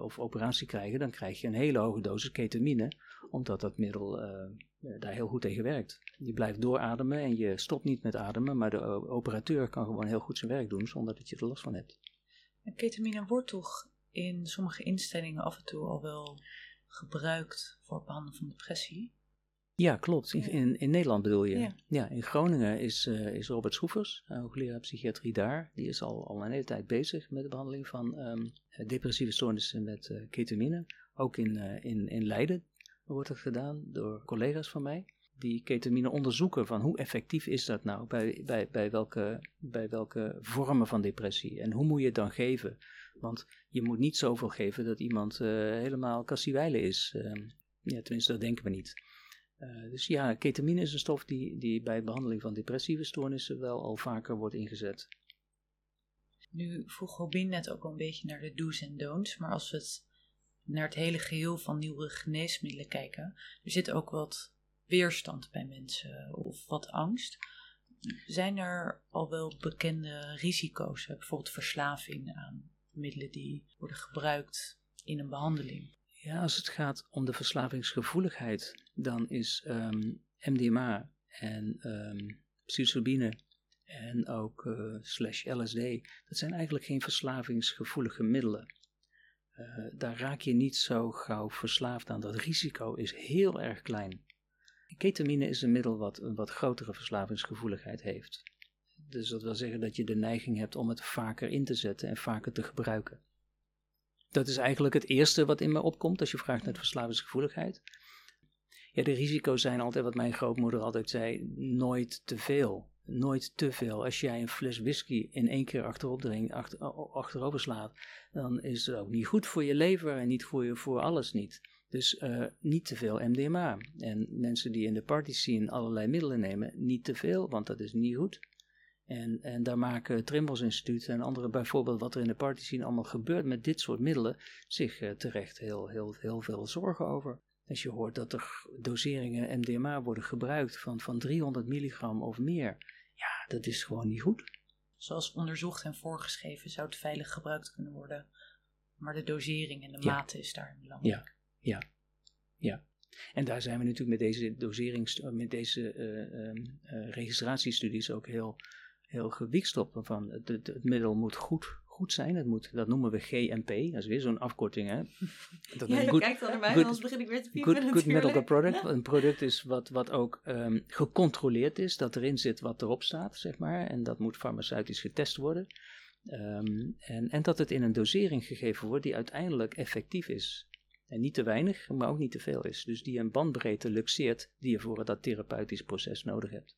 of operatie krijgen, dan krijg je een hele hoge dosis ketamine, omdat dat middel daar heel goed tegen werkt. Je blijft doorademen en je stopt niet met ademen, maar de operateur kan gewoon heel goed zijn werk doen zonder dat je er last van hebt. Ketamine wordt toch in sommige instellingen af en toe al wel gebruikt voor behandeling van depressie. Ja, klopt. In, in, Nederland bedoel je? Ja. in Groningen is, uh, is Robert Schroevers, hoogleraar psychiatrie daar. Die is al, al een hele tijd bezig met de behandeling van um, depressieve stoornissen met uh, ketamine. Ook in, uh, in, in Leiden wordt het gedaan door collega's van mij. Die ketamine onderzoeken van hoe effectief is dat nou bij, bij, bij, welke, bij welke vormen van depressie. En hoe moet je het dan geven? Want je moet niet zoveel geven dat iemand uh, helemaal kassiwijlen is. Uh, ja, tenminste, dat denken we niet. Uh, dus ja, ketamine is een stof die, die bij behandeling van depressieve stoornissen wel al vaker wordt ingezet. Nu vroeg Robin net ook een beetje naar de do's en don'ts, maar als we het naar het hele geheel van nieuwe geneesmiddelen kijken, er zit ook wat weerstand bij mensen of wat angst. Zijn er al wel bekende risico's, bijvoorbeeld verslaving aan middelen die worden gebruikt in een behandeling. Ja, als het gaat om de verslavingsgevoeligheid, dan is um, ehm, MDMA en um, psilocybine en ook uh, slash LSD, dat zijn eigenlijk geen verslavingsgevoelige middelen. Uh, daar raak je niet zo gauw verslaafd aan. Dat risico is heel erg klein. Ketamine is een middel wat een wat grotere verslavingsgevoeligheid heeft. Dus dat wil zeggen dat je de neiging hebt om het vaker in te zetten en vaker te gebruiken. Dat is eigenlijk het eerste wat in me opkomt als je vraagt naar verslavingsgevoeligheid. Ja, de risico's zijn altijd wat mijn grootmoeder altijd zei: nooit te veel. Nooit te veel. Als jij een fles whisky in één keer achterop drinkt, achter, achterover slaat, dan is het ook niet goed voor je lever en niet voor, je, voor alles niet. Dus uh, niet te veel MDMA. En mensen die in de party scene allerlei middelen nemen, niet te veel, want dat is niet goed. En, en daar maken Trimbos Instituut en andere, bijvoorbeeld wat er in de party scene allemaal gebeurt met dit soort middelen, zich uh, terecht heel, heel, heel veel zorgen over. Als je hoort dat er doseringen MDMA worden gebruikt van, van 300 milligram of meer, ja, dat is gewoon niet goed. Zoals onderzocht en voorgeschreven zou het veilig gebruikt kunnen worden, maar de dosering en de ja. mate is daar belangrijk. Ja, ja, ja. En daar zijn we natuurlijk met deze doserings, met deze uh, uh, registratiestudies ook heel, heel gewiekst op. Van het, het, het, middel moet goed, goed zijn. Het moet, dat noemen we GMP. Dat is weer zo'n afkorting. Hè? Dat ja, je good, kijkt al naar mij, good, anders begin ik weer te piepen good, good medical product. Een product is wat, wat ook um, gecontroleerd is. Dat erin zit wat erop staat, zeg maar. En dat moet farmaceutisch getest worden. Um, en, en dat het in een dosering gegeven wordt die uiteindelijk effectief is. En niet te weinig, maar ook niet te veel is. Dus die een bandbreedte luxeert die je voor dat therapeutisch proces nodig hebt.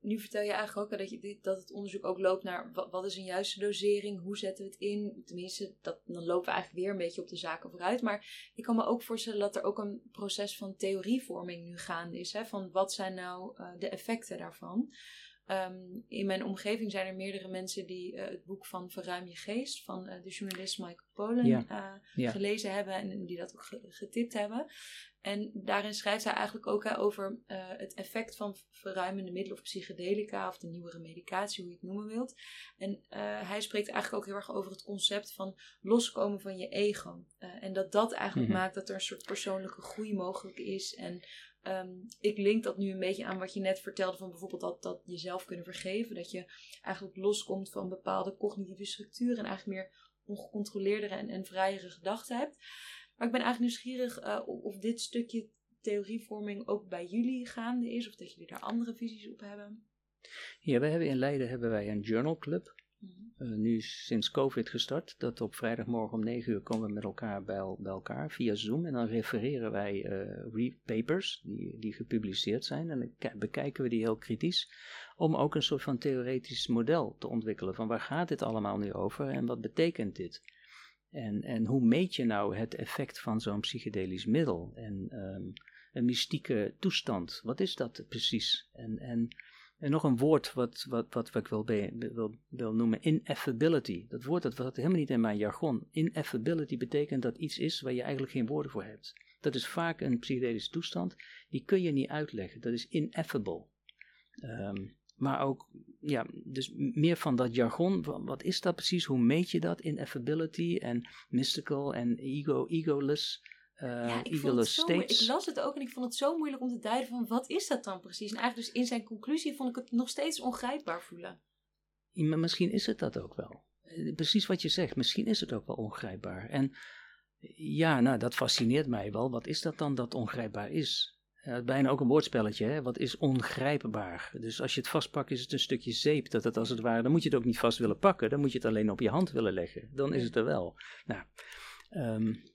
Nu vertel je eigenlijk ook dat, je, dat het onderzoek ook loopt naar wat, is een juiste dosering, hoe zetten we het in. Tenminste, dat, dan lopen we eigenlijk weer een beetje op de zaken vooruit. Maar ik kan me ook voorstellen dat er ook een proces van theorievorming nu gaande is. Hè, van wat zijn nou uh, de effecten daarvan. Um, in mijn omgeving zijn er meerdere mensen die uh, het boek van Verruim je geest van uh, de journalist Michael ja. uh, ja. gelezen hebben en die dat ook getipt hebben. En daarin schrijft hij eigenlijk ook over het effect van verruimende middelen of psychedelica of de nieuwere medicatie, hoe je het noemen wilt. En hij spreekt eigenlijk ook heel erg over het concept van loskomen van je ego. en dat dat eigenlijk mm -hmm. maakt dat er een soort persoonlijke groei mogelijk is en Um, ik link dat nu een beetje aan wat je net vertelde van bijvoorbeeld dat, dat jezelf kunnen vergeven. Dat je eigenlijk loskomt van bepaalde cognitieve structuren en eigenlijk meer ongecontroleerdere en, en vrijere gedachten hebt. Maar ik ben eigenlijk nieuwsgierig uh, of dit stukje theorievorming ook bij jullie gaande is of dat jullie daar andere visies op hebben. Ja, we hebben in Leiden hebben wij een journal club. Uh, nu sinds COVID gestart. Dat op vrijdagmorgen om 9 uur komen we met elkaar bij, elkaar via Zoom. En dan refereren wij uh, papers die, die gepubliceerd zijn. En dan bekijken we die heel kritisch. Om ook een soort van theoretisch model te ontwikkelen. Van waar gaat dit allemaal nu over en wat betekent dit? En, en hoe meet je nou het effect van zo'n psychedelisch middel? En um, een mystieke toestand, wat is dat precies? En, en en nog een woord wat, wat, wat, wat ik wil, wil, wil noemen, ineffability. Dat woord dat was helemaal niet in mijn jargon. Ineffability betekent dat iets is waar je eigenlijk geen woorden voor hebt. Dat is vaak een psychedelische toestand, die kun je niet uitleggen. Dat is ineffable. Um, maar ook, ja, dus meer van dat jargon. Wat is dat precies? Hoe meet je dat? Ineffability en mystical en ego, egoless. Uh, ja, ik, vond het zo, ik las het ook en ik vond het zo moeilijk om te duiden van wat is dat dan precies. En eigenlijk dus in zijn conclusie vond ik het nog steeds ongrijpbaar voelen. Ja, maar misschien is het dat ook wel. Eh, precies wat je zegt, misschien is het ook wel ongrijpbaar. En ja, nou dat fascineert mij wel. Wat is dat dan dat ongrijpbaar is? Uh, bijna ook een woordspelletje, hè? wat is ongrijpbaar? Dus als je het vastpakt is het een stukje zeep, dat het als het ware, dan moet je het ook niet vast willen pakken, dan moet je het alleen op je hand willen leggen. Dan is het er wel. Nou, um,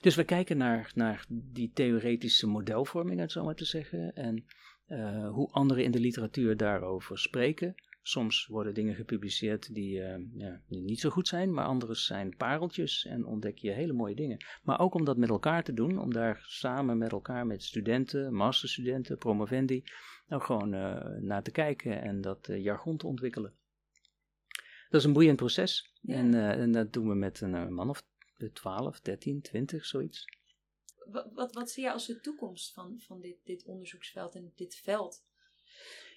dus we kijken naar, naar die theoretische modelvorming, het zo maar te zeggen, en uh, hoe anderen in de literatuur daarover spreken. Soms worden dingen gepubliceerd die, uh, ja, die, niet zo goed zijn, maar andere zijn pareltjes en ontdek je hele mooie dingen. Maar ook om dat met elkaar te doen, om daar samen met elkaar, met studenten, masterstudenten, promovendi, nou gewoon uh, naar te kijken en dat jargon te ontwikkelen. Dat is een boeiend proces ja. en, en, dat doen we met een man of 12, 13, 20, zoiets. Wat, wat, wat zie je als de toekomst van, van dit, dit onderzoeksveld en dit veld?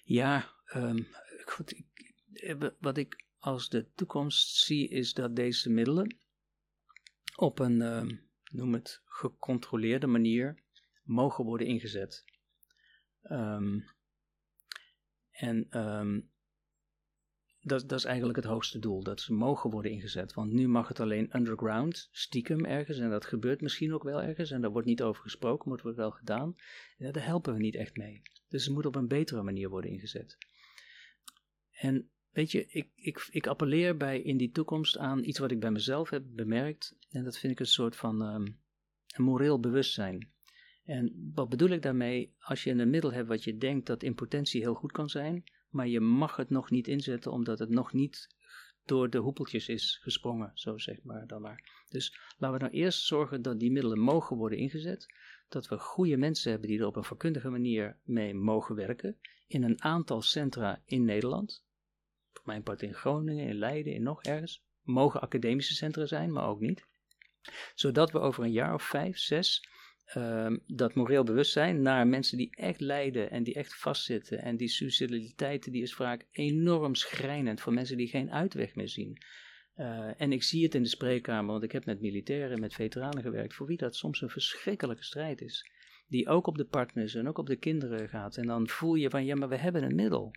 Ja, um, goed, ik, eh, wat ik als de toekomst zie is dat deze middelen op een, um, noem het, gecontroleerde manier mogen worden ingezet. Um, en dat, dat is eigenlijk het hoogste doel, dat ze mogen worden ingezet. Want nu mag het alleen underground, stiekem ergens, en dat gebeurt misschien ook wel ergens, en daar wordt niet over gesproken, maar het wordt wel gedaan. Daar helpen we niet echt mee. Dus het moet op een betere manier worden ingezet. En weet je, ik, ik, ik appelleer bij in die toekomst aan iets wat ik bij mezelf heb bemerkt, en dat vind ik een soort van um, een moreel bewustzijn. En wat bedoel ik daarmee? Als je een middel hebt wat je denkt dat in potentie heel goed kan zijn, maar je mag het nog niet inzetten omdat het nog niet door de hoepeltjes is gesprongen, zo zeg maar dan maar. Dus laten we nou eerst zorgen dat die middelen mogen worden ingezet, dat we goede mensen hebben die er op een vakkundige manier mee mogen werken, in een aantal centra in Nederland, voor mijn part in Groningen, in Leiden, in nog ergens, mogen academische centra zijn, maar ook niet. Zodat we over een jaar of vijf, zes um, dat moreel bewustzijn naar mensen die echt lijden en die echt vastzitten. En die suicidaliteit die is vaak enorm schrijnend voor mensen die geen uitweg meer zien. Uh, en ik zie het in de spreekkamer, want ik heb met militairen, met veteranen gewerkt, voor wie dat soms een verschrikkelijke strijd is. Die ook op de partners en ook op de kinderen gaat. En dan voel je van, ja, maar we hebben een middel.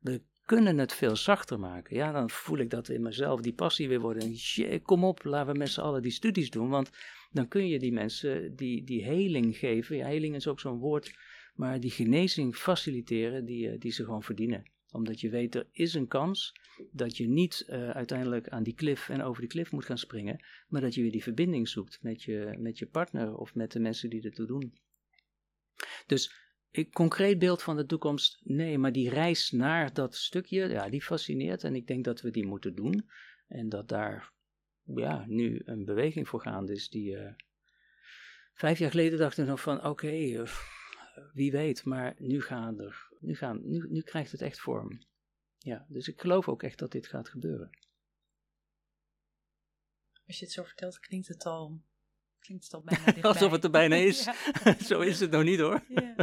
We kunnen het veel zachter maken. Ja, dan voel ik dat in mezelf, die passie weer worden. En kom op, laten we met z'n allen die studies doen. Want dan kun je die mensen die, die heling geven. Ja, heling is ook zo'n woord. Maar die genezing faciliteren die, eh, die ze gewoon verdienen. Omdat je weet, er is een kans dat je niet uh, uiteindelijk aan die klif en over die klif moet gaan springen. Maar dat je weer die verbinding zoekt met je, met je partner of met de mensen die ertoe doen. Dus ik, concreet beeld van de toekomst, nee, maar die reis naar dat stukje, ja, die fascineert en ik denk dat we die moeten doen. En dat daar, ja, nu een beweging voor gaande is die, uh, vijf jaar geleden dachten we nog van, oké, eh, wie weet, maar nu gaan er, nu, gaan, nu, nu krijgt het echt vorm. Ja, dus ik geloof ook echt dat dit gaat gebeuren. Als je het zo vertelt, klinkt het al Klinkt het al bijna dichtbij. Alsof het er bijna is. Zo is het nog niet hoor. Ja.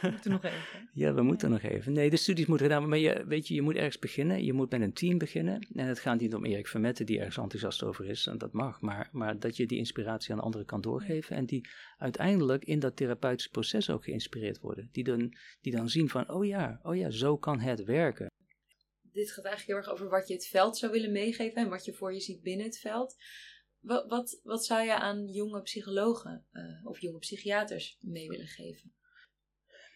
We moeten nog even. Ja, we moeten nog even. Nee, de studies moeten gedaan Maar je, weet je, je moet ergens beginnen. Je moet met een team beginnen. En het gaat niet om Erik Vermette die ergens enthousiast over is. En dat mag. Maar, maar dat je die inspiratie aan anderen kan doorgeven. En die uiteindelijk in dat therapeutische proces ook geïnspireerd worden. Die dan, die dan zien van, oh ja, oh ja, zo kan het werken. Dit gaat eigenlijk heel erg over wat je het veld zou willen meegeven. En wat je voor je ziet binnen het veld. Wat, wat, wat zou je aan jonge psychologen uh, of jonge psychiaters mee willen geven?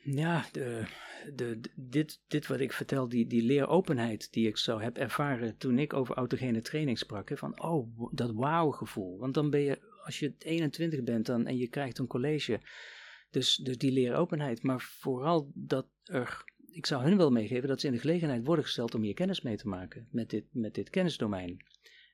Ja, de, de, dit, dit wat ik vertel, die, die leeropenheid die ik zo heb ervaren toen ik over autogene training sprak. Hè, van, oh, dat wauw-gevoel. Want dan ben je, als je 21 bent dan, en je krijgt een college, dus, dus die leeropenheid. Maar vooral dat er, ik zou hun wel meegeven dat ze in de gelegenheid worden gesteld om hier kennis mee te maken met dit, met dit kennisdomein.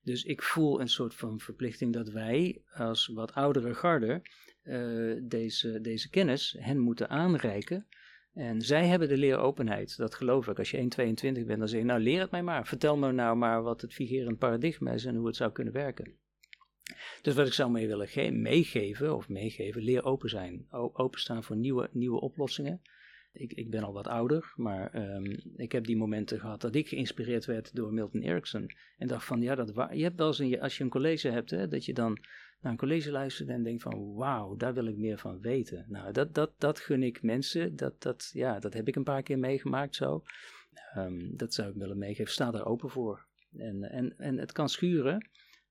Dus ik voel een soort van verplichting dat wij als wat oudere garde uh, deze, deze kennis hen moeten aanreiken. En zij hebben de leeropenheid, dat geloof ik. Als je 1,22 bent, dan zeg je, nou leer het mij maar. Vertel me nou maar wat het vigerend paradigma is en hoe het zou kunnen werken. Dus wat ik zou mee willen meegeven, of meegeven, leer open zijn. openstaan voor nieuwe, nieuwe oplossingen. Ik, ik ben al wat ouder, maar um, ik heb die momenten gehad dat ik geïnspireerd werd door Milton Erickson. En dacht van, ja, dat je hebt wel eens, een, als je een college hebt, hè, dat je dan naar een college luistert en denkt van, wauw, daar wil ik meer van weten. Nou, dat, dat, dat gun ik mensen, dat, dat, ja, dat heb ik een paar keer meegemaakt zo. Um, dat zou ik willen meegeven, sta daar open voor. En, en, en het kan schuren,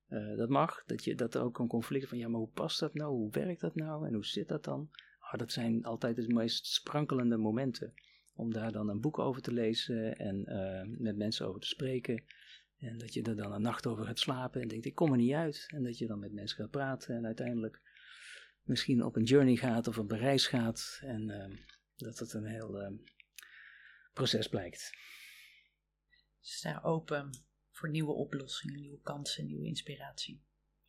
uh, dat mag, dat, je, dat er ook een conflict van, ja, maar hoe past dat nou, hoe werkt dat nou en hoe zit dat dan? Dat zijn altijd de meest sprankelende momenten. Om daar dan een boek over te lezen en uh, met mensen over te spreken. En dat je er dan een nacht over gaat slapen en denkt, ik kom er niet uit. En dat je dan met mensen gaat praten en uiteindelijk misschien op een journey gaat of een reis gaat. En uh, dat het een heel uh, proces blijkt. Sta open voor nieuwe oplossingen, nieuwe kansen, nieuwe inspiratie.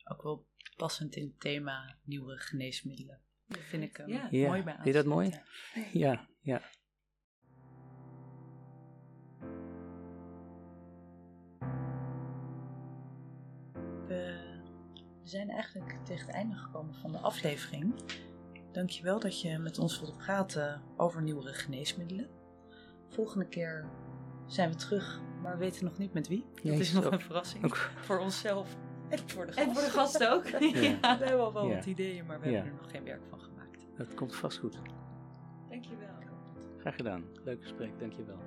Ook wel passend in het thema nieuwe geneesmiddelen. Dat vind ik um, ja. mooi bij Vind je dat mooi? Ja, ja. We zijn eigenlijk tegen het einde gekomen van de aflevering. Dankjewel dat je met ons wilt praten over nieuwere geneesmiddelen. Volgende keer zijn we terug, maar we weten nog niet met wie. Dat is nog een verrassing. Ook. Voor onszelf en voor de gasten. En voor de gasten ook. ja. We hebben al wel wat ideeën, maar we hebben er nog geen werk van gemaakt. Dat komt vast goed. Dankjewel. Graag gedaan. Leuk gesprek, dankjewel.